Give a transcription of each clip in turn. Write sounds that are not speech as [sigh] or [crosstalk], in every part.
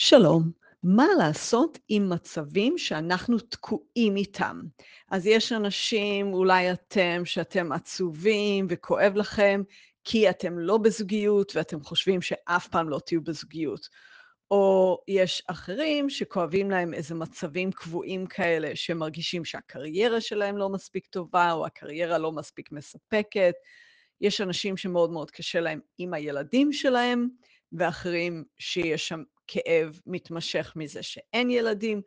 שלום, מה לעשות עם מצבים שאנחנו תקועים איתם? אז יש אנשים, אולי אתם, שאתם עצובים וכואב לכם כי אתם לא בזוגיות ואתם חושבים שאף פעם לא תהיו בזוגיות. או יש אחרים שכואבים להם איזה מצבים קבועים כאלה, שמרגישים שהקריירה שלהם לא מספיק טובה, או הקריירה לא מספיק מספקת. יש אנשים שמאוד מאוד קשה להם עם הילדים שלהם, ואחרים שיש שם כאב מתמשך מזה שאין ילדים.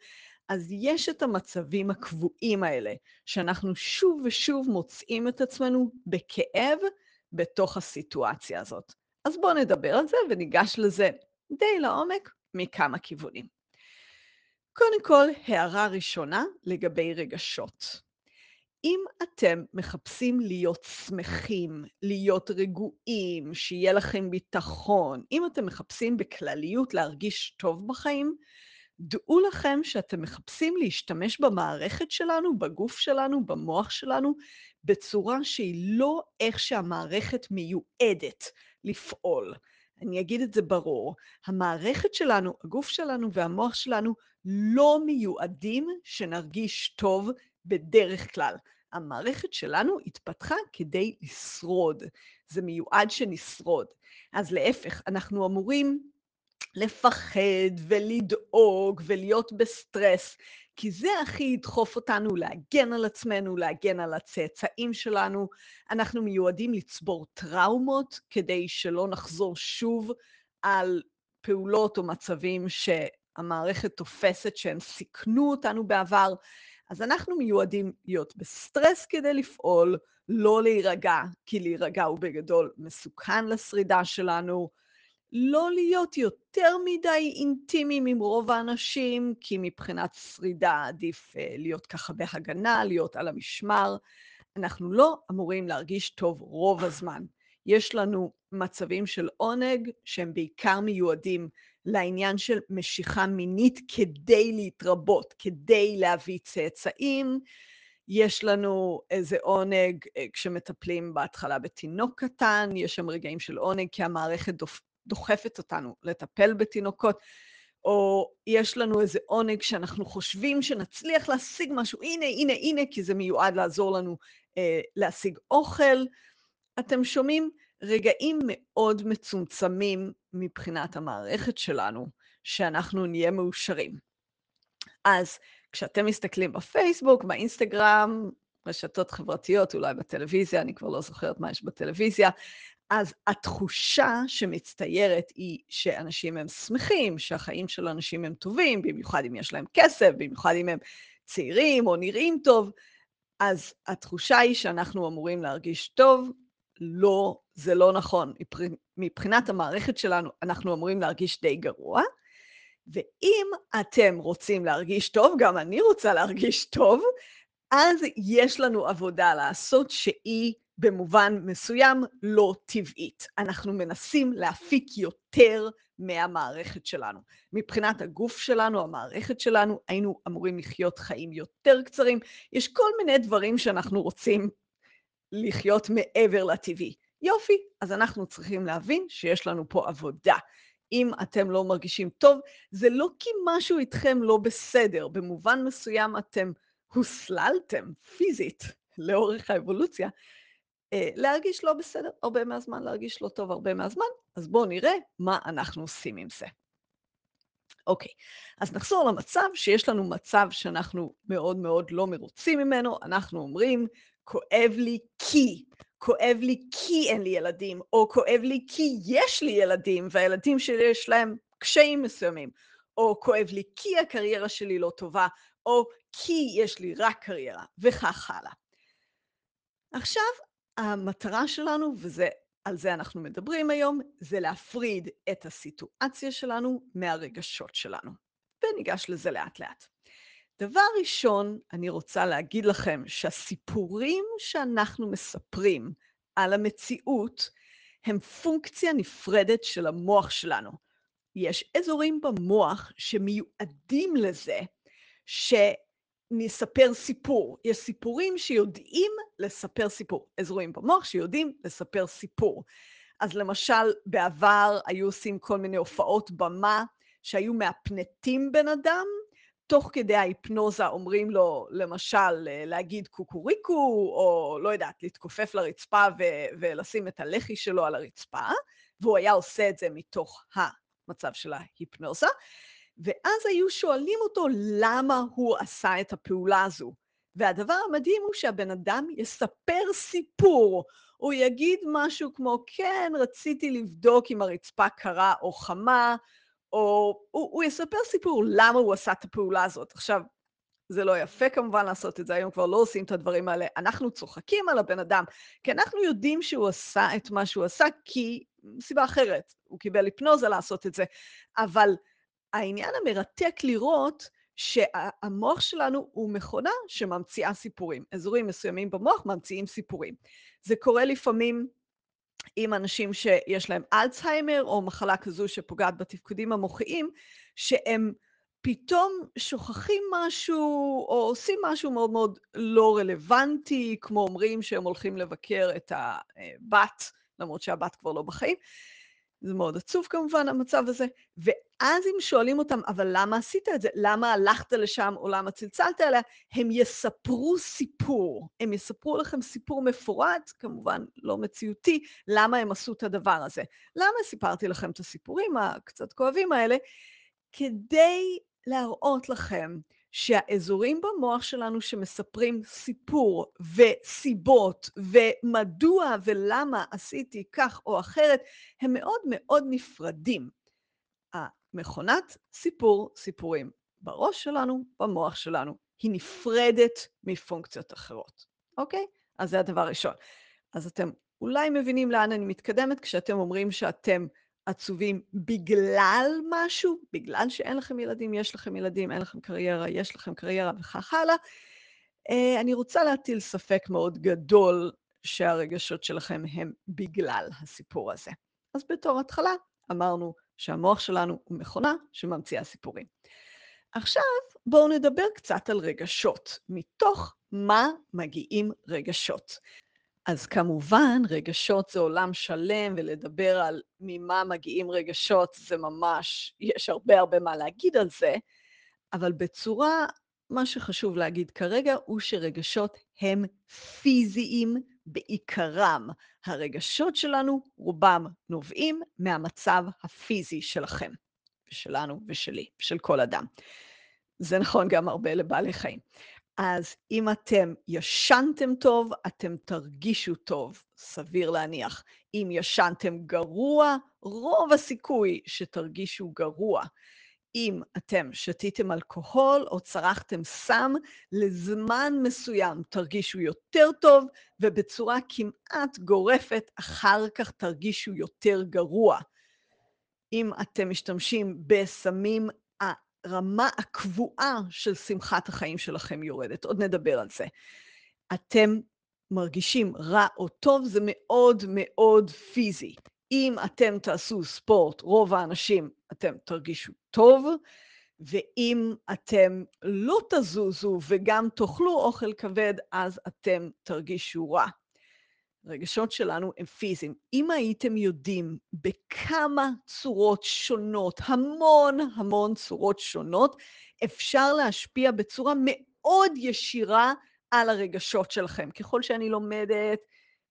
אז יש את המצבים הקבועים האלה, שאנחנו שוב ושוב מוצאים את עצמנו בכאב בתוך הסיטואציה הזאת. אז בואו נדבר על זה וניגש לזה די לעומק מכמה כיוונים. קודם כל, הערה ראשונה לגבי רגשות. אם אתם מחפשים להיות שמחים, להיות רגועים, שיהיה לכם ביטחון, אם אתם מחפשים בכלליות להרגיש טוב בחיים, דעו לכם שאתם מחפשים להשתמש במערכת שלנו, בגוף שלנו, במוח שלנו, בצורה שהיא לא איך שהמערכת מיועדת לפעול. אני אגיד את זה ברור, המערכת שלנו, הגוף שלנו והמוח שלנו לא מיועדים שנרגיש טוב בדרך כלל. המערכת שלנו התפתחה כדי לשרוד. זה מיועד שנשרוד. אז להפך, אנחנו אמורים לפחד ולדאוג ולהיות בסטרס, כי זה הכי ידחוף אותנו להגן על עצמנו, להגן על הצאצאים שלנו. אנחנו מיועדים לצבור טראומות כדי שלא נחזור שוב על פעולות או מצבים שהמערכת תופסת שהם סיכנו אותנו בעבר. אז אנחנו מיועדים להיות בסטרס כדי לפעול, לא להירגע, כי להירגע הוא בגדול מסוכן לשרידה שלנו, לא להיות יותר מדי אינטימיים עם רוב האנשים, כי מבחינת שרידה עדיף uh, להיות ככה בהגנה, להיות על המשמר. אנחנו לא אמורים להרגיש טוב רוב הזמן. יש לנו מצבים של עונג שהם בעיקר מיועדים לעניין של משיכה מינית כדי להתרבות, כדי להביא צאצאים. יש לנו איזה עונג אה, כשמטפלים בהתחלה בתינוק קטן, יש שם רגעים של עונג כי המערכת דוחפת אותנו לטפל בתינוקות, או יש לנו איזה עונג שאנחנו חושבים שנצליח להשיג משהו, הנה, הנה, הנה, כי זה מיועד לעזור לנו אה, להשיג אוכל. אתם שומעים? רגעים מאוד מצומצמים מבחינת המערכת שלנו, שאנחנו נהיה מאושרים. אז כשאתם מסתכלים בפייסבוק, באינסטגרם, רשתות חברתיות, אולי בטלוויזיה, אני כבר לא זוכרת מה יש בטלוויזיה, אז התחושה שמצטיירת היא שאנשים הם שמחים, שהחיים של אנשים הם טובים, במיוחד אם יש להם כסף, במיוחד אם הם צעירים או נראים טוב, אז התחושה היא שאנחנו אמורים להרגיש טוב, לא, זה לא נכון. מבחינת המערכת שלנו, אנחנו אמורים להרגיש די גרוע, ואם אתם רוצים להרגיש טוב, גם אני רוצה להרגיש טוב, אז יש לנו עבודה לעשות שהיא במובן מסוים לא טבעית. אנחנו מנסים להפיק יותר מהמערכת שלנו. מבחינת הגוף שלנו, המערכת שלנו, היינו אמורים לחיות חיים יותר קצרים. יש כל מיני דברים שאנחנו רוצים לחיות מעבר לטבעי. יופי, אז אנחנו צריכים להבין שיש לנו פה עבודה. אם אתם לא מרגישים טוב, זה לא כי משהו איתכם לא בסדר. במובן מסוים אתם הוסללתם פיזית לאורך האבולוציה, אה, להרגיש לא בסדר הרבה מהזמן, להרגיש לא טוב הרבה מהזמן, אז בואו נראה מה אנחנו עושים עם זה. אוקיי, אז נחזור למצב שיש לנו מצב שאנחנו מאוד מאוד לא מרוצים ממנו, אנחנו אומרים, כואב לי כי, כואב לי כי אין לי ילדים, או כואב לי כי יש לי ילדים, והילדים שלי יש להם קשיים מסוימים, או כואב לי כי הקריירה שלי לא טובה, או כי יש לי רק קריירה, וכך הלאה. עכשיו, המטרה שלנו, ועל זה אנחנו מדברים היום, זה להפריד את הסיטואציה שלנו מהרגשות שלנו. וניגש לזה לאט לאט. דבר ראשון, אני רוצה להגיד לכם שהסיפורים שאנחנו מספרים על המציאות הם פונקציה נפרדת של המוח שלנו. יש אזורים במוח שמיועדים לזה שנספר סיפור. יש סיפורים שיודעים לספר סיפור. אזורים במוח שיודעים לספר סיפור. אז למשל, בעבר היו עושים כל מיני הופעות במה שהיו מהפנטים בן אדם, תוך כדי ההיפנוזה אומרים לו, למשל, להגיד קוקוריקו, או לא יודעת, להתכופף לרצפה ו- ולשים את הלחי שלו על הרצפה, והוא היה עושה את זה מתוך המצב של ההיפנוזה, ואז היו שואלים אותו למה הוא עשה את הפעולה הזו. והדבר המדהים הוא שהבן אדם יספר סיפור. הוא יגיד משהו כמו, כן, רציתי לבדוק אם הרצפה קרה או חמה, או הוא, הוא יספר סיפור למה הוא עשה את הפעולה הזאת. עכשיו, זה לא יפה כמובן לעשות את זה, היום כבר לא עושים את הדברים האלה. אנחנו צוחקים על הבן אדם, כי אנחנו יודעים שהוא עשה את מה שהוא עשה, כי סיבה אחרת, הוא קיבל היפנוזה לעשות את זה. אבל העניין המרתק לראות שהמוח שלנו הוא מכונה שממציאה סיפורים. אזורים מסוימים במוח ממציאים סיפורים. זה קורה לפעמים עם אנשים שיש להם אלצהיימר או מחלה כזו שפוגעת בתפקודים המוחיים, שהם פתאום שוכחים משהו או עושים משהו מאוד מאוד לא רלוונטי, כמו אומרים שהם הולכים לבקר את הבת, למרות שהבת כבר לא בחיים. זה מאוד עצוב כמובן, המצב הזה. ואז אם שואלים אותם, אבל למה עשית את זה? למה הלכת לשם או למה צלצלת אליה? הם יספרו סיפור. הם יספרו לכם סיפור מפורט, כמובן לא מציאותי, למה הם עשו את הדבר הזה. למה סיפרתי לכם את הסיפורים הקצת כואבים האלה? כדי להראות לכם שהאזורים במוח שלנו שמספרים סיפור וסיבות ומדוע ולמה עשיתי כך או אחרת, הם מאוד מאוד נפרדים. המכונת סיפור סיפורים בראש שלנו, במוח שלנו, היא נפרדת מפונקציות אחרות, אוקיי? אז זה הדבר הראשון. אז אתם אולי מבינים לאן אני מתקדמת כשאתם אומרים שאתם עצובים בגלל משהו, בגלל שאין לכם ילדים, יש לכם ילדים, אין לכם קריירה, יש לכם קריירה וכך הלאה. אה, אני רוצה להטיל ספק מאוד גדול שהרגשות שלכם הם בגלל הסיפור הזה. אז בתור התחלה אמרנו שהמוח שלנו הוא מכונה שממציאה סיפורים. עכשיו בואו נדבר קצת על רגשות. מתוך מה מגיעים רגשות? אז כמובן, רגשות זה עולם שלם, ולדבר על ממה מגיעים רגשות זה ממש, יש הרבה הרבה מה להגיד על זה, אבל בצורה, מה שחשוב להגיד כרגע הוא שרגשות הם פיזיים בעיקרם. הרגשות שלנו, רובם נובעים מהמצב הפיזי שלכם, ושלנו ושלי, של כל אדם. זה נכון גם הרבה לבעלי חיים. אז אם אתם ישנתם טוב, אתם תרגישו טוב, סביר להניח. אם ישנתם גרוע, רוב הסיכוי שתרגישו גרוע. אם אתם שתיתם אלכוהול או צרכתם סם, לזמן מסוים תרגישו יותר טוב, ובצורה כמעט גורפת אחר כך תרגישו יותר גרוע. אם אתם משתמשים בסמים הרמה הקבועה של שמחת החיים שלכם יורדת. עוד נדבר על זה. אתם מרגישים רע או טוב, זה מאוד מאוד פיזי. אם אתם תעשו ספורט, רוב האנשים, אתם תרגישו טוב, ואם אתם לא תזוזו וגם תאכלו אוכל כבד, אז אתם תרגישו רע. הרגשות שלנו הם פיזיים. אם הייתם יודעים בכמה צורות שונות, המון המון צורות שונות, אפשר להשפיע בצורה מאוד ישירה על הרגשות שלכם. ככל שאני לומדת,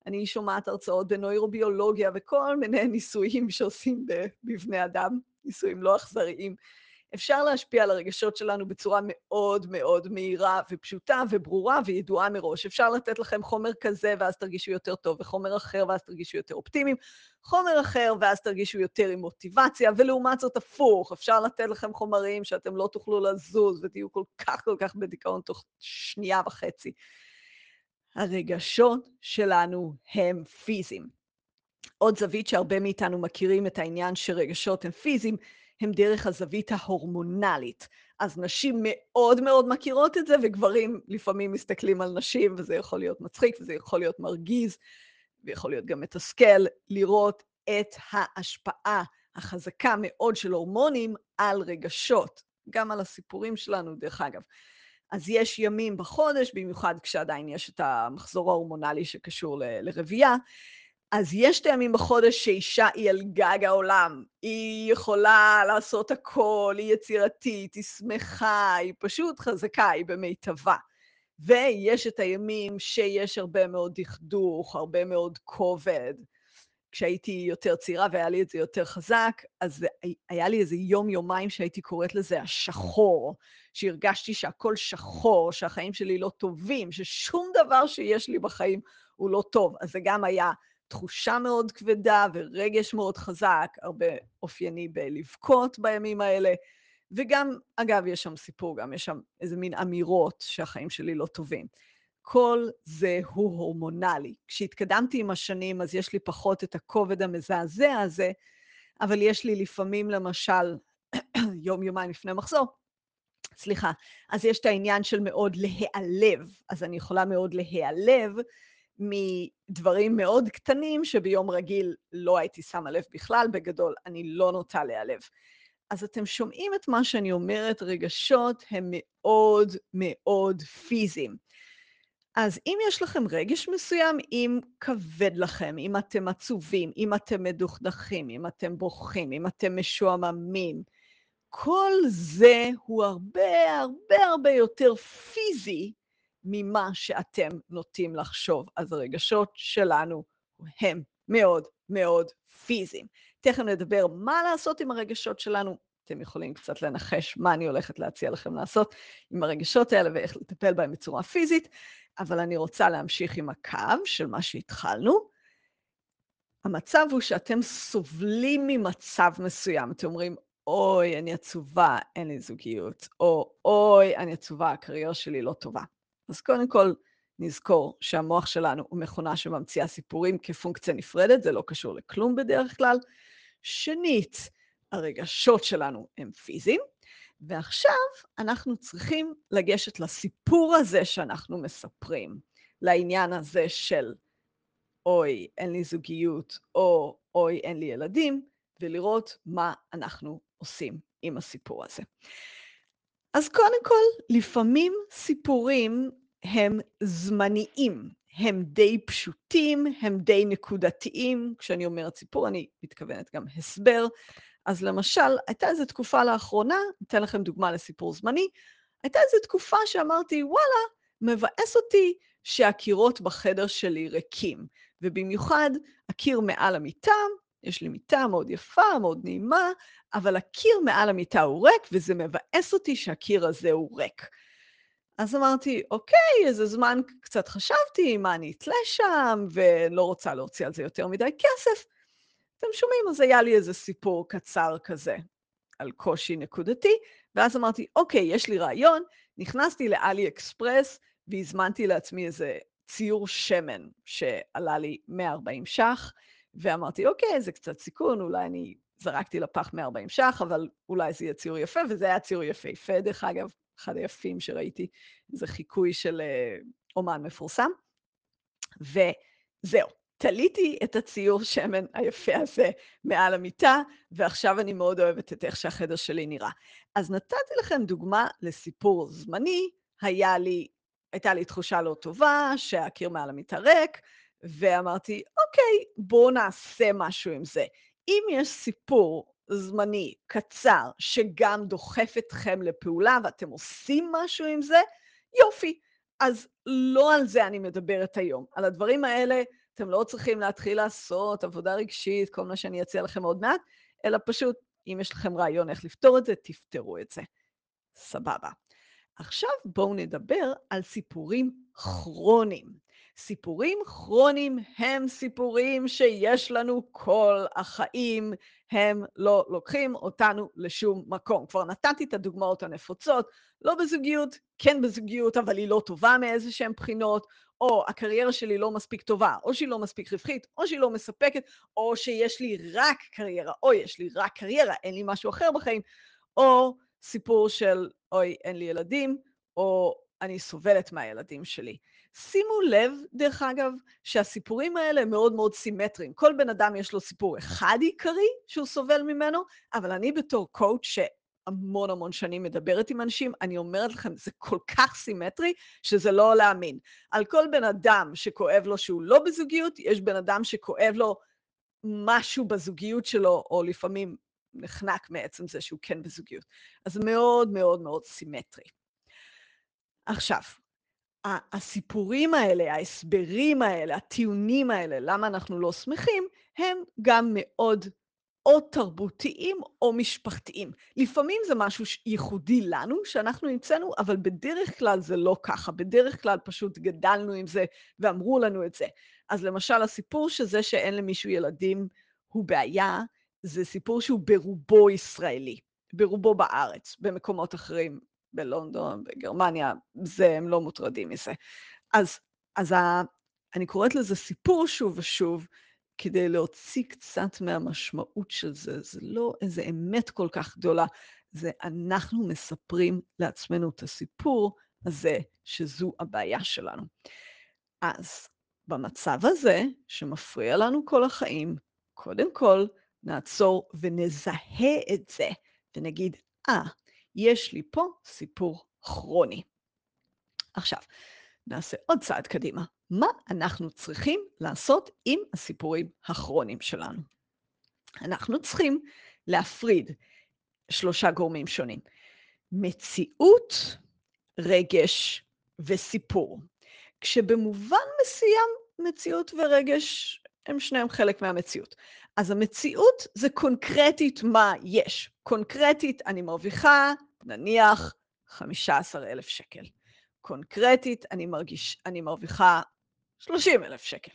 אני שומעת הרצאות בנוירוביולוגיה וכל מיני ניסויים שעושים בבני אדם, ניסויים לא אכזריים. אפשר להשפיע על הרגשות שלנו בצורה מאוד מאוד מהירה ופשוטה וברורה וידועה מראש. אפשר לתת לכם חומר כזה ואז תרגישו יותר טוב, וחומר אחר ואז תרגישו יותר אופטימיים, חומר אחר ואז תרגישו יותר עם מוטיבציה, ולעומת זאת הפוך, אפשר לתת לכם חומרים שאתם לא תוכלו לזוז ותהיו כל כך כל כך בדיכאון תוך שנייה וחצי. הרגשות שלנו הם פיזיים. עוד זווית שהרבה מאיתנו מכירים את העניין שרגשות הם פיזיים, הם דרך הזווית ההורמונלית. אז נשים מאוד מאוד מכירות את זה, וגברים לפעמים מסתכלים על נשים, וזה יכול להיות מצחיק, וזה יכול להיות מרגיז, ויכול להיות גם מתסכל, לראות את ההשפעה החזקה מאוד של הורמונים על רגשות, גם על הסיפורים שלנו, דרך אגב. אז יש ימים בחודש, במיוחד כשעדיין יש את המחזור ההורמונלי שקשור לרבייה, אז יש את הימים בחודש שאישה היא על גג העולם, היא יכולה לעשות הכל, היא יצירתית, היא שמחה, היא פשוט חזקה, היא במיטבה. ויש את הימים שיש הרבה מאוד דכדוך, הרבה מאוד כובד. כשהייתי יותר צעירה והיה לי את זה יותר חזק, אז היה לי איזה יום-יומיים שהייתי קוראת לזה השחור, שהרגשתי שהכל שחור, שהחיים שלי לא טובים, ששום דבר שיש לי בחיים הוא לא טוב. אז זה גם היה תחושה מאוד כבדה ורגש מאוד חזק, הרבה אופייני בלבכות בימים האלה. וגם, אגב, יש שם סיפור, גם יש שם איזה מין אמירות שהחיים שלי לא טובים. כל זה הוא הורמונלי. כשהתקדמתי עם השנים, אז יש לי פחות את הכובד המזעזע הזה, אבל יש לי לפעמים, למשל, [clears throat] יום-יומיים לפני מחזור, סליחה, אז יש את העניין של מאוד להיעלב. אז אני יכולה מאוד להיעלב מדברים מאוד קטנים שביום רגיל לא הייתי שמה לב בכלל, בגדול אני לא נוטה להיעלב. אז אתם שומעים את מה שאני אומרת, רגשות הם מאוד מאוד פיזיים. אז אם יש לכם רגש מסוים, אם כבד לכם, אם אתם עצובים, אם אתם מדוכדכים, אם אתם בוכים, אם אתם משועממים, כל זה הוא הרבה הרבה הרבה יותר פיזי ממה שאתם נוטים לחשוב. אז הרגשות שלנו הם מאוד מאוד פיזיים. תכף נדבר מה לעשות עם הרגשות שלנו. אתם יכולים קצת לנחש מה אני הולכת להציע לכם לעשות עם הרגשות האלה ואיך לטפל בהם בצורה פיזית, אבל אני רוצה להמשיך עם הקו של מה שהתחלנו. המצב הוא שאתם סובלים ממצב מסוים. אתם אומרים, אוי, אני עצובה, אין לי זוגיות, או אוי, אני עצובה, הקריירה שלי לא טובה. אז קודם כל, נזכור שהמוח שלנו הוא מכונה שממציאה סיפורים כפונקציה נפרדת, זה לא קשור לכלום בדרך כלל. שנית, הרגשות שלנו הם פיזיים, ועכשיו אנחנו צריכים לגשת לסיפור הזה שאנחנו מספרים, לעניין הזה של אוי, אין לי זוגיות, או אוי, אין לי ילדים, ולראות מה אנחנו עושים עם הסיפור הזה. אז קודם כל, לפעמים סיפורים הם זמניים, הם די פשוטים, הם די נקודתיים. כשאני אומרת סיפור, אני מתכוונת גם הסבר. אז למשל, הייתה איזו תקופה לאחרונה, אתן לכם דוגמה לסיפור זמני, הייתה איזו תקופה שאמרתי, וואלה, מבאס אותי שהקירות בחדר שלי ריקים, ובמיוחד הקיר מעל המיטה, יש לי מיטה מאוד יפה, מאוד נעימה, אבל הקיר מעל המיטה הוא ריק, וזה מבאס אותי שהקיר הזה הוא ריק. אז אמרתי, אוקיי, איזה זמן קצת חשבתי מה אני אתלה שם, ולא רוצה להוציא על זה יותר מדי כסף. אתם שומעים? אז היה לי איזה סיפור קצר כזה על קושי נקודתי, ואז אמרתי, אוקיי, יש לי רעיון, נכנסתי לאלי אקספרס והזמנתי לעצמי איזה ציור שמן שעלה לי 140 ש"ח, ואמרתי, אוקיי, זה קצת סיכון, אולי אני זרקתי לפח 140 ש"ח, אבל אולי זה יהיה ציור יפה, וזה היה ציור יפהפה, דרך אגב, אחד היפים שראיתי, זה חיקוי של אה, אומן מפורסם. וזהו, תליתי את הציור שמן היפה הזה מעל המיטה, ועכשיו אני מאוד אוהבת את איך שהחדר שלי נראה. אז נתתי לכם דוגמה לסיפור זמני, היה לי, הייתה לי תחושה לא טובה שהקיר מעל המיטה ריק, ואמרתי, אוקיי, בואו נעשה משהו עם זה. אם יש סיפור זמני, קצר, שגם דוחף אתכם לפעולה ואתם עושים משהו עם זה, יופי. אז לא על זה אני מדברת היום. על הדברים האלה אתם לא צריכים להתחיל לעשות עבודה רגשית, כל מה שאני אציע לכם עוד מעט, אלא פשוט, אם יש לכם רעיון איך לפתור את זה, תפתרו את זה. סבבה. עכשיו בואו נדבר על סיפורים כרוניים. סיפורים כרוניים הם סיפורים שיש לנו כל החיים, הם לא לוקחים אותנו לשום מקום. כבר נתתי את הדוגמאות הנפוצות, לא בזוגיות, כן בזוגיות, אבל היא לא טובה מאיזה שהן בחינות, או הקריירה שלי לא מספיק טובה, או שהיא לא מספיק רווחית, או שהיא לא מספקת, או שיש לי רק קריירה, או יש לי רק קריירה, אין לי משהו אחר בחיים, או סיפור של אוי, אין לי ילדים, או אני סובלת מהילדים שלי. שימו לב, דרך אגב, שהסיפורים האלה הם מאוד מאוד סימטריים. כל בן אדם יש לו סיפור אחד עיקרי שהוא סובל ממנו, אבל אני בתור קואוצ' המון המון שנים מדברת עם אנשים, אני אומרת לכם, זה כל כך סימטרי, שזה לא להאמין. על כל בן אדם שכואב לו שהוא לא בזוגיות, יש בן אדם שכואב לו משהו בזוגיות שלו, או לפעמים נחנק מעצם זה שהוא כן בזוגיות. אז מאוד מאוד מאוד סימטרי. עכשיו, הסיפורים האלה, ההסברים האלה, הטיעונים האלה, למה אנחנו לא שמחים, הם גם מאוד או תרבותיים או משפחתיים. לפעמים זה משהו ייחודי לנו, שאנחנו המצאנו, אבל בדרך כלל זה לא ככה. בדרך כלל פשוט גדלנו עם זה ואמרו לנו את זה. אז למשל, הסיפור שזה שאין למישהו ילדים הוא בעיה, זה סיפור שהוא ברובו ישראלי, ברובו בארץ, במקומות אחרים, בלונדון, בגרמניה, זה, הם לא מוטרדים מזה. אז, אז ה, אני קוראת לזה סיפור שוב ושוב, כדי להוציא קצת מהמשמעות של זה. זה לא איזה אמת כל כך גדולה, זה אנחנו מספרים לעצמנו את הסיפור הזה, שזו הבעיה שלנו. אז במצב הזה, שמפריע לנו כל החיים, קודם כל נעצור ונזהה את זה, ונגיד, אה, ah, יש לי פה סיפור כרוני. עכשיו, נעשה עוד צעד קדימה. מה אנחנו צריכים לעשות עם הסיפורים הכרוניים שלנו? אנחנו צריכים להפריד שלושה גורמים שונים. מציאות, רגש וסיפור. כשבמובן מסוים מציאות ורגש הם שניהם חלק מהמציאות. אז המציאות זה קונקרטית מה יש. קונקרטית אני מרוויחה, נניח, 15,000 שקל. קונקרטית אני, מרגיש, אני מרוויחה 30,000 שקל.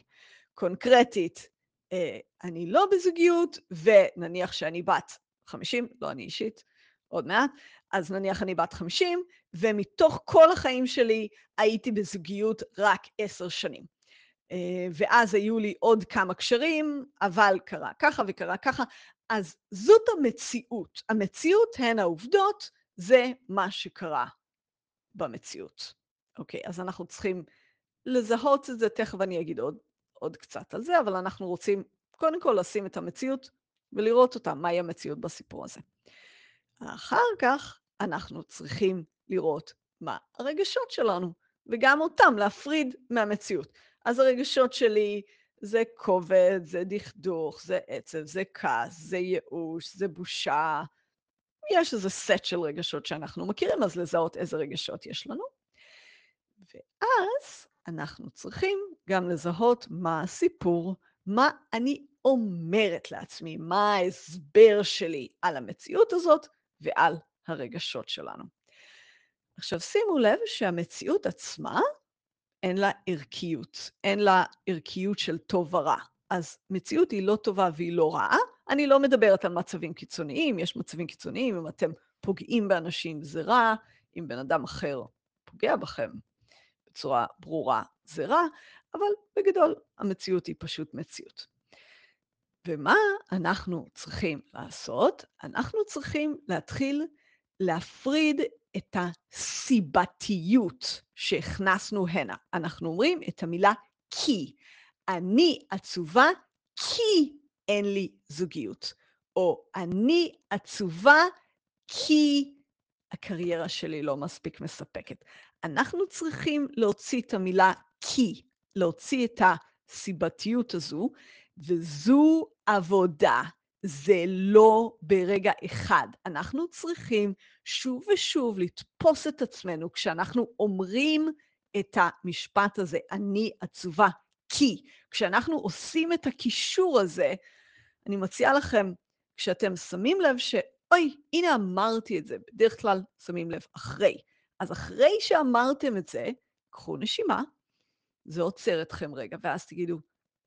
קונקרטית אה, אני לא בזוגיות, ונניח שאני בת 50, לא אני אישית, עוד מעט, אז נניח אני בת 50, ומתוך כל החיים שלי הייתי בזוגיות רק עשר שנים. אה, ואז היו לי עוד כמה קשרים, אבל קרה ככה וקרה ככה. אז זאת המציאות. המציאות הן העובדות, זה מה שקרה במציאות. אוקיי, אז אנחנו צריכים לזהות את זה, תכף אני אגיד עוד, עוד קצת על זה, אבל אנחנו רוצים קודם כל לשים את המציאות ולראות אותה, מהי המציאות בסיפור הזה. אחר כך אנחנו צריכים לראות מה הרגשות שלנו, וגם אותם להפריד מהמציאות. אז הרגשות שלי זה כובד, זה דכדוך, זה עצב, זה כעס, זה ייאוש, זה בושה. יש איזה סט של רגשות שאנחנו מכירים, אז לזהות איזה רגשות יש לנו. ואז אנחנו צריכים גם לזהות מה הסיפור, מה אני אומרת לעצמי, מה ההסבר שלי על המציאות הזאת ועל הרגשות שלנו. עכשיו שימו לב שהמציאות עצמה אין לה ערכיות, אין לה ערכיות של טוב ורע. אז מציאות היא לא טובה והיא לא רעה. אני לא מדברת על מצבים קיצוניים, יש מצבים קיצוניים, אם אתם פוגעים באנשים זה רע, אם בן אדם אחר פוגע בכם בצורה ברורה זה רע, אבל בגדול המציאות היא פשוט מציאות. ומה אנחנו צריכים לעשות? אנחנו צריכים להתחיל להפריד את הסיבתיות שהכנסנו הנה. אנחנו אומרים את המילה כי. אני עצובה כי אין לי זוגיות, או אני עצובה כי הקריירה שלי לא מספיק מספקת. אנחנו צריכים להוציא את המילה כי, להוציא את הסיבתיות הזו, וזו עבודה. זה לא ברגע אחד. אנחנו צריכים שוב ושוב לתפוס את עצמנו כשאנחנו אומרים את המשפט הזה, אני עצובה כי. כשאנחנו עושים את הקישור הזה, אני מציעה לכם, כשאתם שמים לב ש... אוי, הנה אמרתי את זה, בדרך כלל שמים לב אחרי. אז אחרי שאמרתם את זה, קחו נשימה, זה עוצר אתכם רגע, ואז תגידו,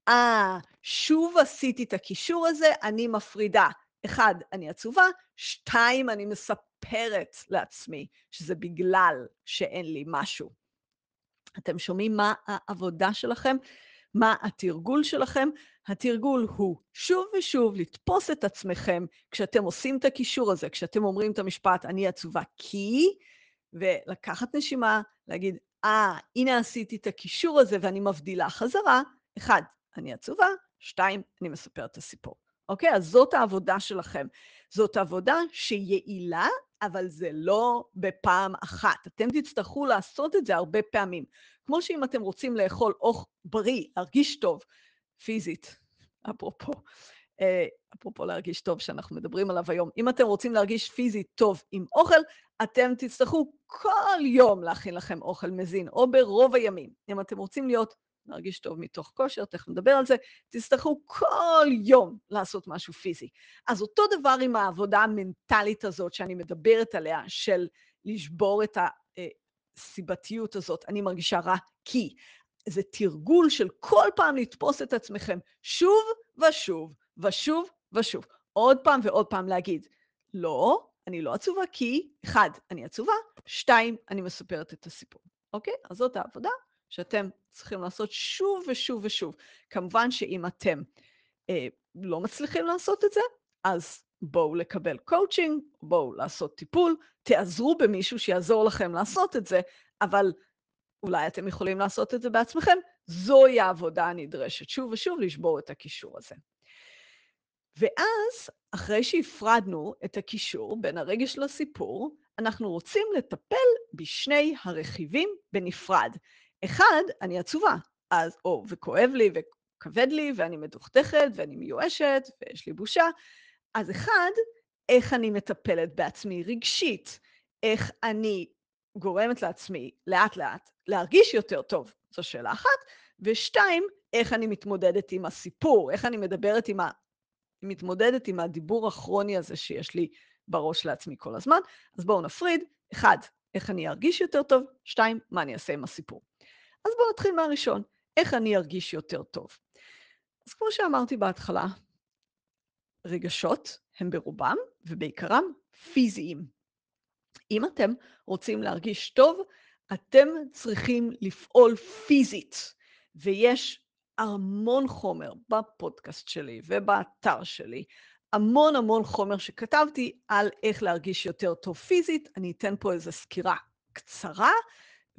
אה, שוב עשיתי את הקישור הזה, אני מפרידה. אחד, אני עצובה, שתיים, אני מספרת לעצמי שזה בגלל שאין לי משהו. אתם שומעים מה העבודה שלכם? מה התרגול שלכם? התרגול הוא שוב ושוב לתפוס את עצמכם כשאתם עושים את הקישור הזה, כשאתם אומרים את המשפט, אני עצובה כי, ולקחת נשימה, להגיד, אה, ah, הנה עשיתי את הקישור הזה ואני מבדילה חזרה. אחד, אני עצובה, שתיים, אני מספרת את הסיפור. אוקיי? אז זאת העבודה שלכם. זאת עבודה שיעילה, אבל זה לא בפעם אחת. אתם תצטרכו לעשות את זה הרבה פעמים. כמו שאם אתם רוצים לאכול אוכל בריא, להרגיש טוב, פיזית, אפרופו, אה, אפרופו להרגיש טוב שאנחנו מדברים עליו היום, אם אתם רוצים להרגיש פיזית טוב עם אוכל, אתם תצטרכו כל יום להכין לכם אוכל מזין, או ברוב הימים. אם אתם רוצים להיות, להרגיש טוב מתוך כושר, תכף נדבר על זה, תצטרכו כל יום לעשות משהו פיזי. אז אותו דבר עם העבודה המנטלית הזאת שאני מדברת עליה, של לשבור את הסיבתיות הזאת, אני מרגישה רע כי. זה תרגול של כל פעם לתפוס את עצמכם שוב ושוב ושוב ושוב. עוד פעם ועוד פעם להגיד, לא, אני לא עצובה כי, אחד, אני עצובה, שתיים, אני מספרת את הסיפור. אוקיי? אז זאת העבודה שאתם צריכים לעשות שוב ושוב ושוב. כמובן שאם אתם אה, לא מצליחים לעשות את זה, אז בואו לקבל קואוצ'ינג, בואו לעשות טיפול, תיעזרו במישהו שיעזור לכם לעשות את זה, אבל אולי אתם יכולים לעשות את זה בעצמכם, זוהי העבודה הנדרשת, שוב ושוב לשבור את הקישור הזה. ואז, אחרי שהפרדנו את הקישור בין הרגש לסיפור, אנחנו רוצים לטפל בשני הרכיבים בנפרד. אחד, אני עצובה, אז, או, וכואב לי, וכבד לי, ואני מדוכדכת, ואני מיואשת, ויש לי בושה. אז אחד, איך אני מטפלת בעצמי רגשית, איך אני גורמת לעצמי לאט-לאט להרגיש יותר טוב, זו שאלה אחת. ושתיים, איך אני מתמודדת עם הסיפור, איך אני מדברת עם ה... מתמודדת עם הדיבור הכרוני הזה שיש לי בראש לעצמי כל הזמן. אז בואו נפריד. אחד, איך אני ארגיש יותר טוב? שתיים, מה אני אעשה עם הסיפור? אז בואו נתחיל מהראשון, איך אני ארגיש יותר טוב. אז כמו שאמרתי בהתחלה, רגשות הם ברובם ובעיקרם פיזיים. אם אתם רוצים להרגיש טוב, אתם צריכים לפעול פיזית, ויש המון חומר בפודקאסט שלי ובאתר שלי, המון המון חומר שכתבתי על איך להרגיש יותר טוב פיזית. אני אתן פה איזו סקירה קצרה,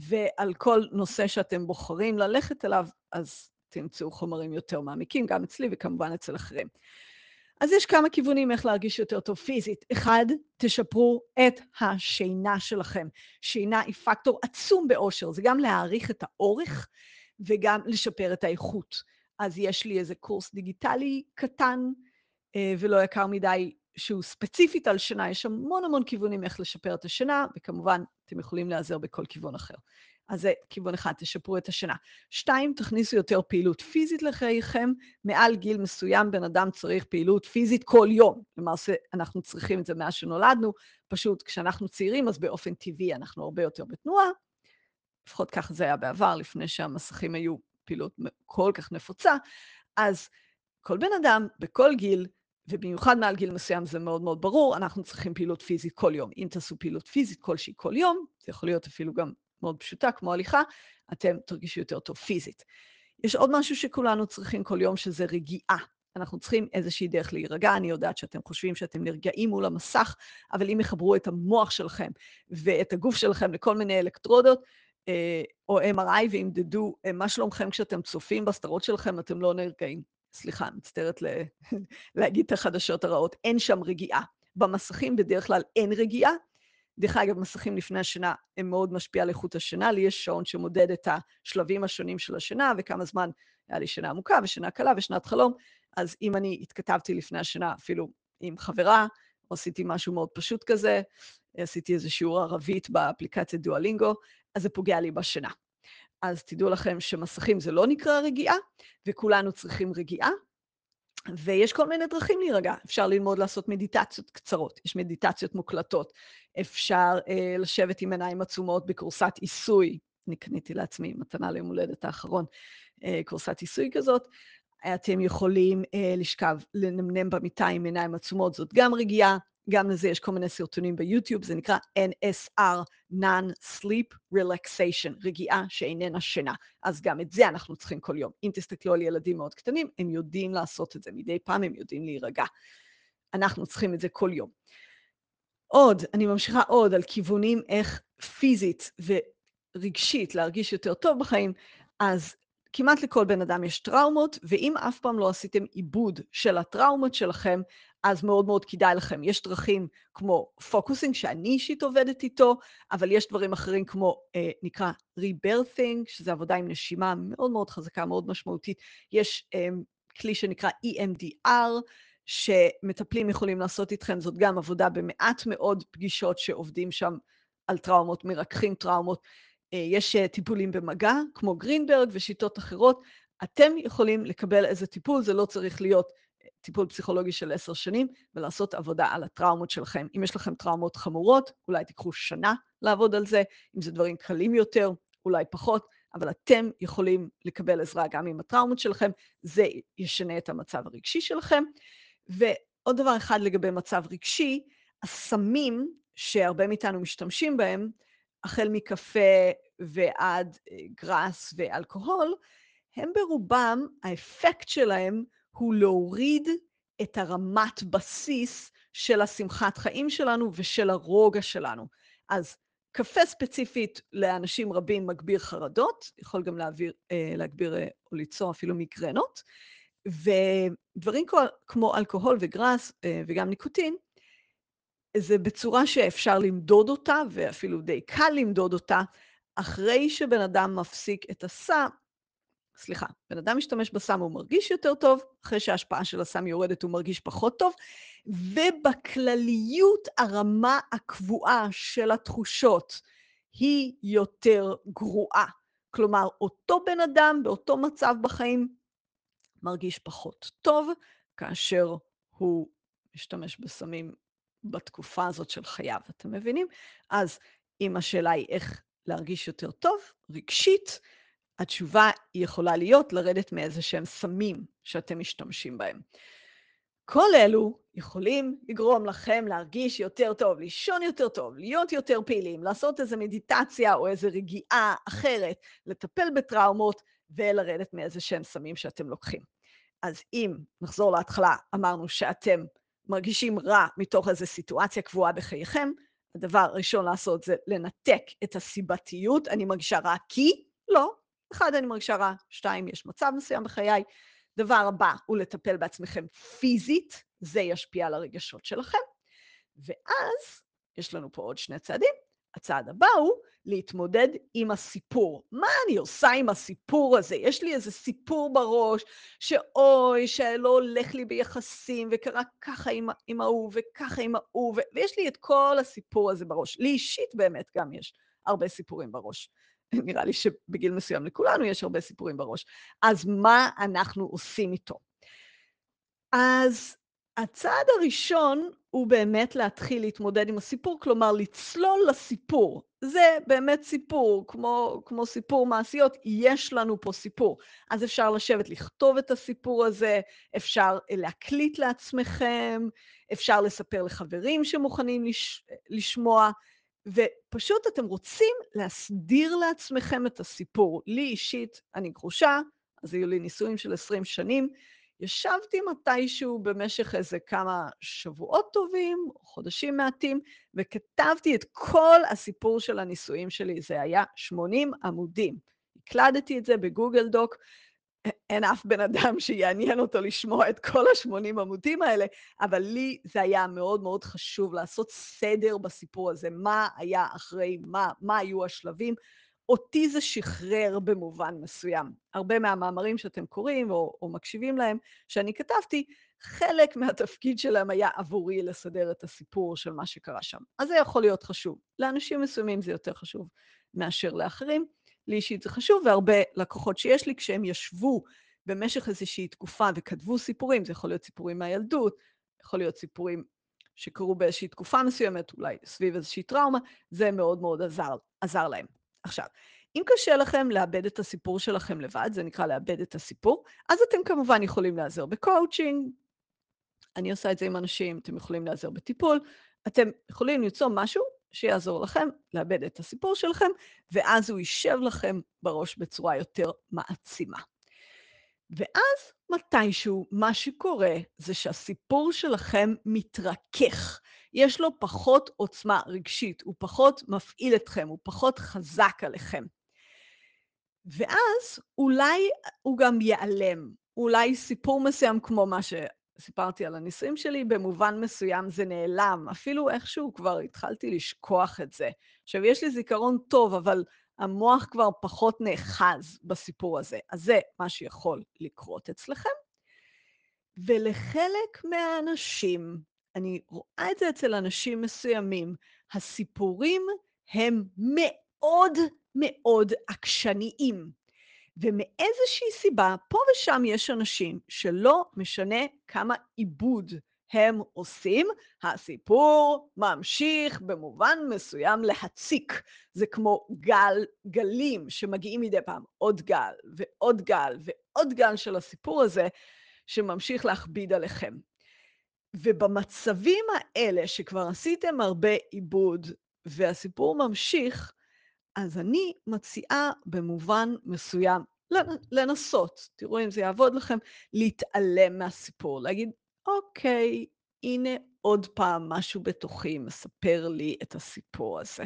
ועל כל נושא שאתם בוחרים ללכת אליו, אז תמצאו חומרים יותר מעמיקים, גם אצלי וכמובן אצל אחרים. אז יש כמה כיוונים איך להרגיש יותר טוב פיזית. אחד, תשפרו את השינה שלכם. שינה היא פקטור עצום באושר, זה גם להעריך את האורך וגם לשפר את האיכות. אז יש לי איזה קורס דיגיטלי קטן אה, ולא יקר מדי, שהוא ספציפית על שינה, יש המון המון כיוונים איך לשפר את השינה, וכמובן, אתם יכולים להיעזר בכל כיוון אחר. אז זה כיוון אחד, תשפרו את השינה. שתיים, תכניסו יותר פעילות פיזית לחייכם. מעל גיל מסוים בן אדם צריך פעילות פיזית כל יום. למעשה, אנחנו צריכים את זה מאז שנולדנו. פשוט כשאנחנו צעירים, אז באופן טבעי אנחנו הרבה יותר בתנועה. לפחות ככה זה היה בעבר, לפני שהמסכים היו פעילות כל כך נפוצה. אז כל בן אדם, בכל גיל, ובמיוחד מעל גיל מסוים זה מאוד מאוד ברור, אנחנו צריכים פעילות פיזית כל יום. אם תעשו פעילות פיזית כלשהי כל יום, זה יכול להיות אפילו גם מאוד פשוטה, כמו הליכה, אתם תרגישו יותר טוב פיזית. יש עוד משהו שכולנו צריכים כל יום, שזה רגיעה. אנחנו צריכים איזושהי דרך להירגע. אני יודעת שאתם חושבים שאתם נרגעים מול המסך, אבל אם יחברו את המוח שלכם ואת הגוף שלכם לכל מיני אלקטרודות, אה, או MRI, וימדדו אה, מה שלומכם כשאתם צופים בסדרות שלכם, אתם לא נרגעים. סליחה, מצטערת [laughs] להגיד את החדשות הרעות, אין שם רגיעה. במסכים בדרך כלל אין רגיעה, דרך אגב, מסכים לפני השינה הם מאוד משפיעים על איכות השינה. לי יש שעון שמודד את השלבים השונים של השינה, וכמה זמן היה לי שינה עמוקה ושינה קלה ושנת חלום. אז אם אני התכתבתי לפני השינה אפילו עם חברה, או עשיתי משהו מאוד פשוט כזה, עשיתי איזה שיעור ערבית באפליקציה דואלינגו, אז זה פוגע לי בשינה. אז תדעו לכם שמסכים זה לא נקרא רגיעה, וכולנו צריכים רגיעה, ויש כל מיני דרכים להירגע. אפשר ללמוד לעשות מדיטציות קצרות, יש מדיטציות מוקלטות. אפשר אה, לשבת עם עיניים עצומות בקורסת עיסוי. אני קניתי לעצמי מתנה ליום הולדת האחרון, אה, קורסת עיסוי כזאת. אתם יכולים אה, לשכב, לנמנם במיטה עם עיניים עצומות, זאת גם רגיעה. גם לזה יש כל מיני סרטונים ביוטיוב, זה נקרא NSR, Non-Sleep Relaxation, רגיעה שאיננה שינה. אז גם את זה אנחנו צריכים כל יום. אם תסתכלו על ילדים מאוד קטנים, הם יודעים לעשות את זה, מדי פעם הם יודעים להירגע. אנחנו צריכים את זה כל יום. עוד, אני ממשיכה עוד על כיוונים איך פיזית ורגשית להרגיש יותר טוב בחיים, אז כמעט לכל בן אדם יש טראומות, ואם אף פעם לא עשיתם עיבוד של הטראומות שלכם, אז מאוד מאוד כדאי לכם. יש דרכים כמו פוקוסינג, שאני אישית עובדת איתו, אבל יש דברים אחרים כמו, אה, נקרא ריברת'ינג, שזה עבודה עם נשימה מאוד מאוד חזקה, מאוד משמעותית. יש אה, כלי שנקרא EMDR, שמטפלים יכולים לעשות איתכם, זאת גם עבודה במעט מאוד פגישות שעובדים שם על טראומות, מרככים טראומות. אה, יש אה, טיפולים במגע, כמו גרינברג ושיטות אחרות. אתם יכולים לקבל איזה טיפול, זה לא צריך להיות טיפול פסיכולוגי של עשר שנים, ולעשות עבודה על הטראומות שלכם. אם יש לכם טראומות חמורות, אולי תיקחו שנה לעבוד על זה, אם זה דברים קלים יותר, אולי פחות, אבל אתם יכולים לקבל עזרה גם עם הטראומות שלכם, זה ישנה את המצב הרגשי שלכם. ועוד דבר אחד לגבי מצב רגשי, הסמים שהרבה מאיתנו משתמשים בהם, החל מקפה ועד אה, גראס ואלכוהול, הם ברובם, האפקט שלהם הוא להוריד את הרמת בסיס של השמחת חיים שלנו ושל הרוגע שלנו. אז קפה ספציפית לאנשים רבים מגביר חרדות, יכול גם להעביר, אה, להגביר אה, או ליצור אפילו מיגרנות, ודברים כמו אלכוהול וגראס וגם ניקוטין, זה בצורה שאפשר למדוד אותה, ואפילו די קל למדוד אותה, אחרי שבן אדם מפסיק את הסם, סליחה, בן אדם משתמש בסם הוא מרגיש יותר טוב, אחרי שההשפעה של הסם יורדת הוא מרגיש פחות טוב, ובכלליות הרמה הקבועה של התחושות היא יותר גרועה. כלומר, אותו בן אדם באותו מצב בחיים מרגיש פחות טוב, כאשר הוא משתמש בסמים בתקופה הזאת של חייו, אתם מבינים? אז אם השאלה היא איך להרגיש יותר טוב, רגשית, התשובה יכולה להיות לרדת מאיזה שהם סמים שאתם משתמשים בהם. כל אלו יכולים לגרום לכם להרגיש יותר טוב, לישון יותר טוב, להיות יותר פעילים, לעשות איזו מדיטציה או איזו רגיעה אחרת, לטפל בטראומות ולרדת מאיזה שהם סמים שאתם לוקחים. אז אם, נחזור להתחלה, אמרנו שאתם מרגישים רע מתוך איזו סיטואציה קבועה בחייכם, הדבר הראשון לעשות זה לנתק את הסיבתיות, אני מרגישה רע כי, לא, אחד, אני מרגישה רע, שתיים, יש מצב מסוים בחיי. דבר הבא הוא לטפל בעצמכם פיזית, זה ישפיע על הרגשות שלכם. ואז, יש לנו פה עוד שני צעדים, הצעד הבא הוא להתמודד עם הסיפור. מה אני עושה עם הסיפור הזה? יש לי איזה סיפור בראש, שאוי, שלא הולך לי ביחסים, וקרה ככה עם, עם ההוא, וככה עם ההוא, ו... ויש לי את כל הסיפור הזה בראש. לי אישית באמת גם יש הרבה סיפורים בראש. נראה לי שבגיל מסוים לכולנו יש הרבה סיפורים בראש. אז מה אנחנו עושים איתו? אז הצעד הראשון הוא באמת להתחיל להתמודד עם הסיפור, כלומר לצלול לסיפור. זה באמת סיפור, כמו, כמו סיפור מעשיות, יש לנו פה סיפור. אז אפשר לשבת לכתוב את הסיפור הזה, אפשר להקליט לעצמכם, אפשר לספר לחברים שמוכנים לש, לשמוע, ופשוט אתם רוצים להסדיר לעצמכם את הסיפור. לי אישית, אני גרושה, אז היו לי נישואים של 20 שנים, ישבתי מתישהו במשך איזה כמה שבועות טובים, חודשים מעטים, וכתבתי את כל הסיפור של הנישואים שלי. זה היה 80 עמודים. הקלדתי את זה בגוגל דוק, אין אף בן אדם שיעניין אותו לשמוע את כל ה-80 עמודים האלה, אבל לי זה היה מאוד מאוד חשוב לעשות סדר בסיפור הזה, מה היה אחרי מה, מה היו השלבים. אותי זה שחרר במובן מסוים. הרבה מהמאמרים שאתם קוראים או, או מקשיבים להם, שאני כתבתי, חלק מהתפקיד שלהם היה עבורי לסדר את הסיפור של מה שקרה שם. אז זה יכול להיות חשוב. לאנשים מסוימים זה יותר חשוב מאשר לאחרים. לי אישית זה חשוב, והרבה לקוחות שיש לי, כשהם ישבו במשך איזושהי תקופה וכתבו סיפורים, זה יכול להיות סיפורים מהילדות, יכול להיות סיפורים שקרו באיזושהי תקופה מסוימת, אולי סביב איזושהי טראומה, זה מאוד מאוד עזר, עזר להם. עכשיו, אם קשה לכם לעבד את הסיפור שלכם לבד, זה נקרא לעבד את הסיפור, אז אתם כמובן יכולים להיעזר בקואוצ'ינג, אני עושה את זה עם אנשים, אתם יכולים להיעזר בטיפול, אתם יכולים למצוא משהו שיעזור לכם לעבד את הסיפור שלכם, ואז הוא יישב לכם בראש בצורה יותר מעצימה. ואז מתישהו מה שקורה זה שהסיפור שלכם מתרכך. יש לו פחות עוצמה רגשית, הוא פחות מפעיל אתכם, הוא פחות חזק עליכם. ואז אולי הוא גם ייעלם. אולי סיפור מסוים כמו מה שסיפרתי על הנישואים שלי, במובן מסוים זה נעלם. אפילו איכשהו כבר התחלתי לשכוח את זה. עכשיו, יש לי זיכרון טוב, אבל המוח כבר פחות נאחז בסיפור הזה. אז זה מה שיכול לקרות אצלכם. ולחלק מהאנשים, אני רואה את זה אצל אנשים מסוימים, הסיפורים הם מאוד מאוד עקשניים. ומאיזושהי סיבה, פה ושם יש אנשים שלא משנה כמה עיבוד הם עושים, הסיפור ממשיך במובן מסוים להציק. זה כמו גל, גלים שמגיעים מדי פעם, עוד גל ועוד גל ועוד גל של הסיפור הזה, שממשיך להכביד עליכם. ובמצבים האלה שכבר עשיתם הרבה עיבוד והסיפור ממשיך, אז אני מציעה במובן מסוים לנסות, תראו אם זה יעבוד לכם, להתעלם מהסיפור, להגיד, אוקיי, הנה עוד פעם משהו בתוכי מספר לי את הסיפור הזה.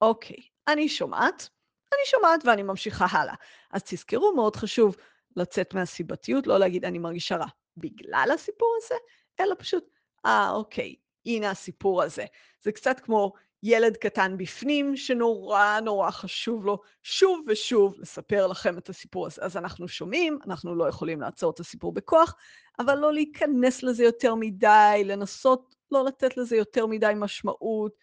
אוקיי, אני שומעת, אני שומעת ואני ממשיכה הלאה. אז תזכרו, מאוד חשוב לצאת מהסיבתיות, לא להגיד אני מרגישה רע בגלל הסיפור הזה, אלא פשוט, אה, אוקיי, הנה הסיפור הזה. זה קצת כמו ילד קטן בפנים, שנורא נורא חשוב לו שוב ושוב לספר לכם את הסיפור הזה. אז אנחנו שומעים, אנחנו לא יכולים לעצור את הסיפור בכוח, אבל לא להיכנס לזה יותר מדי, לנסות לא לתת לזה יותר מדי משמעות,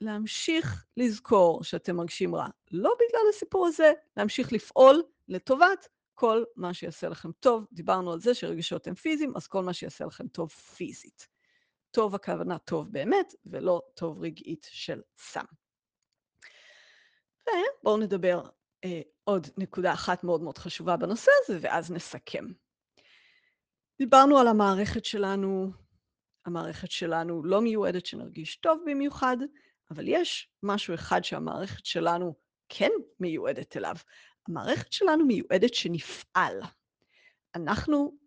להמשיך לזכור שאתם מרגישים רע. לא בגלל הסיפור הזה, להמשיך לפעול לטובת כל מה שיעשה לכם טוב. דיברנו על זה שרגשות הם פיזיים, אז כל מה שיעשה לכם טוב פיזית. טוב הכוונה טוב באמת, ולא טוב רגעית של סם. ובואו נדבר אה, עוד נקודה אחת מאוד מאוד חשובה בנושא הזה, ואז נסכם. דיברנו על המערכת שלנו, המערכת שלנו לא מיועדת שנרגיש טוב במיוחד, אבל יש משהו אחד שהמערכת שלנו כן מיועדת אליו. המערכת שלנו מיועדת שנפעל. אנחנו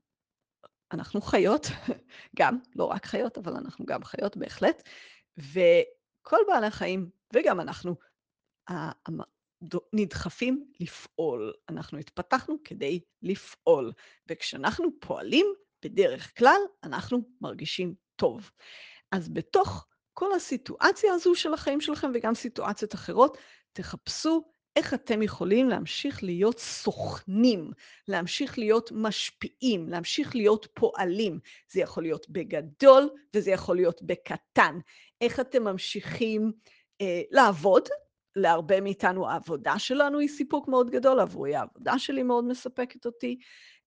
אנחנו חיות, [laughs] גם, לא רק חיות, אבל אנחנו גם חיות בהחלט, וכל בעלי החיים, וגם אנחנו, נדחפים לפעול. אנחנו התפתחנו כדי לפעול, וכשאנחנו פועלים, בדרך כלל אנחנו מרגישים טוב. אז בתוך כל הסיטואציה הזו של החיים שלכם, וגם סיטואציות אחרות, תחפשו איך אתם יכולים להמשיך להיות סוכנים, להמשיך להיות משפיעים, להמשיך להיות פועלים. זה יכול להיות בגדול וזה יכול להיות בקטן. איך אתם ממשיכים אה, לעבוד? להרבה מאיתנו העבודה שלנו היא סיפוק מאוד גדול, עבורי העבודה שלי מאוד מספקת אותי.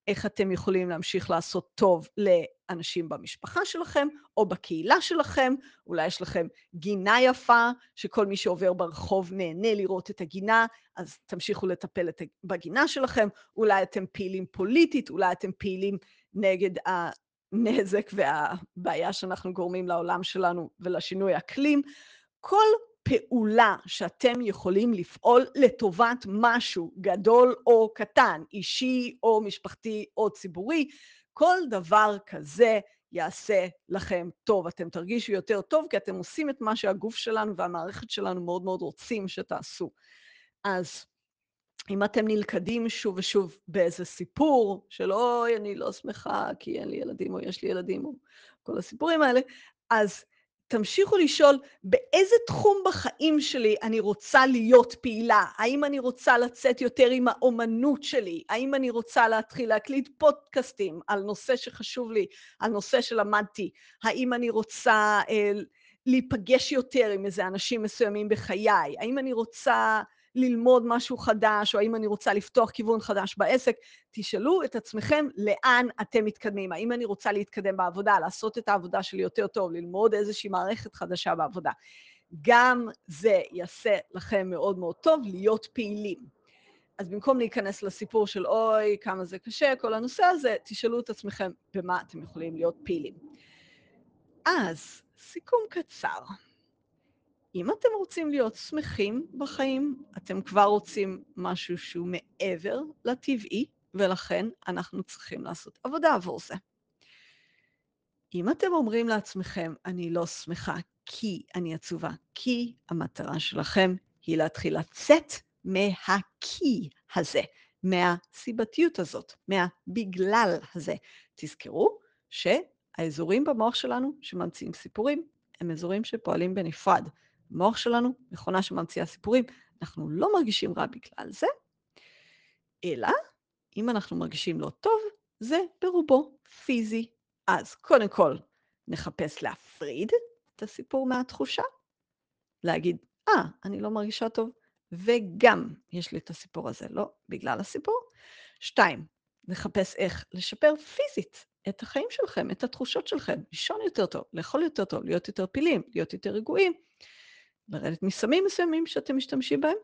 איך אתם יכולים להמשיך לעשות טוב לאנשים במשפחה שלכם או בקהילה שלכם. אולי יש לכם גינה יפה, שכל מי שעובר ברחוב נהנה לראות את הגינה, אז תמשיכו לטפל בגינה שלכם. אולי אתם פעילים פוליטית, אולי אתם פעילים נגד הנזק והבעיה שאנחנו גורמים לעולם שלנו ולשינוי אקלים. כל פעולה שאתם יכולים לפעול לטובת משהו גדול או קטן, אישי או משפחתי או ציבורי, כל דבר כזה יעשה לכם טוב. אתם תרגישו יותר טוב כי אתם עושים את מה שהגוף שלנו והמערכת שלנו מאוד מאוד רוצים שתעשו. אז אם אתם נלכדים שוב ושוב באיזה סיפור של אוי, אני לא שמחה כי אין לי ילדים או יש לי ילדים או כל הסיפורים האלה, אז תמשיכו לשאול באיזה תחום בחיים שלי אני רוצה להיות פעילה. האם אני רוצה לצאת יותר עם האומנות שלי? האם אני רוצה להתחיל להקליט פודקאסטים על נושא שחשוב לי, על נושא שלמדתי? האם אני רוצה אה, להיפגש יותר עם איזה אנשים מסוימים בחיי? האם אני רוצה ללמוד משהו חדש, או האם אני רוצה לפתוח כיוון חדש בעסק, תשאלו את עצמכם לאן אתם מתקדמים. האם אני רוצה להתקדם בעבודה, לעשות את העבודה שלי יותר טוב, ללמוד איזושהי מערכת חדשה בעבודה. גם זה יעשה לכם מאוד מאוד טוב להיות פעילים. אז במקום להיכנס לסיפור של אוי, כמה זה קשה, כל הנושא הזה, תשאלו את עצמכם במה אתם יכולים להיות פעילים. אז, סיכום קצר. אם אתם רוצים להיות שמחים בחיים, אתם כבר רוצים משהו שהוא מעבר לטבעי, ולכן אנחנו צריכים לעשות עבודה עבור זה. אם אתם אומרים לעצמכם, אני לא שמחה כי אני עצובה, כי המטרה שלכם היא להתחיל לצאת מהכי הזה, מהסיבתיות הזאת, מהבגלל הזה. תזכרו שהאזורים במוח שלנו שממציאים סיפורים, הם אזורים שפועלים בנפרד. המוח שלנו, מכונה שממציאה סיפורים, אנחנו לא מרגישים רע בגלל זה, אלא אם אנחנו מרגישים לא טוב, זה ברובו פיזי. אז קודם כל, נחפש להפריד את הסיפור מהתחושה, להגיד, אה, ah, אני לא מרגישה טוב, וגם יש לי את הסיפור הזה, לא בגלל הסיפור. שתיים, נחפש איך לשפר פיזית את החיים שלכם, את התחושות שלכם, לישון יותר טוב, לאכול יותר טוב, להיות יותר פילים, להיות יותר רגועים, לרדת מסמים מסוימים שאתם משתמשים בהם.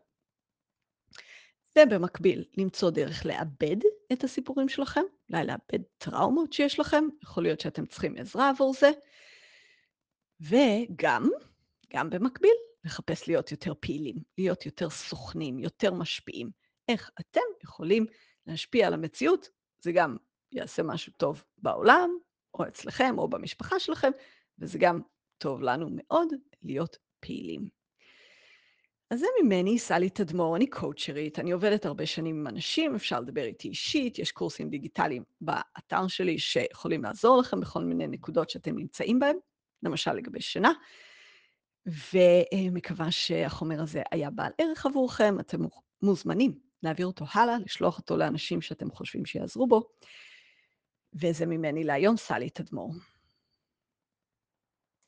ובמקביל, למצוא דרך לאבד את הסיפורים שלכם, אולי לאבד טראומות שיש לכם, יכול להיות שאתם צריכים עזרה עבור זה. וגם, גם במקביל, לחפש להיות יותר פעילים, להיות יותר סוכנים, יותר משפיעים. איך אתם יכולים להשפיע על המציאות, זה גם יעשה משהו טוב בעולם, או אצלכם, או במשפחה שלכם, וזה גם טוב לנו מאוד להיות פעילים. אז זה ממני, סלי תדמור, אני קואוצ'רית, אני עובדת הרבה שנים עם אנשים, אפשר לדבר איתי אישית, יש קורסים דיגיטליים באתר שלי שיכולים לעזור לכם בכל מיני נקודות שאתם נמצאים בהם, למשל לגבי שינה. ומקווה שהחומר הזה היה בעל ערך עבורכם, אתם מוזמנים להעביר אותו הלאה, לשלוח אותו לאנשים שאתם חושבים שיעזרו בו. וזה ממני להיום, סלי תדמור.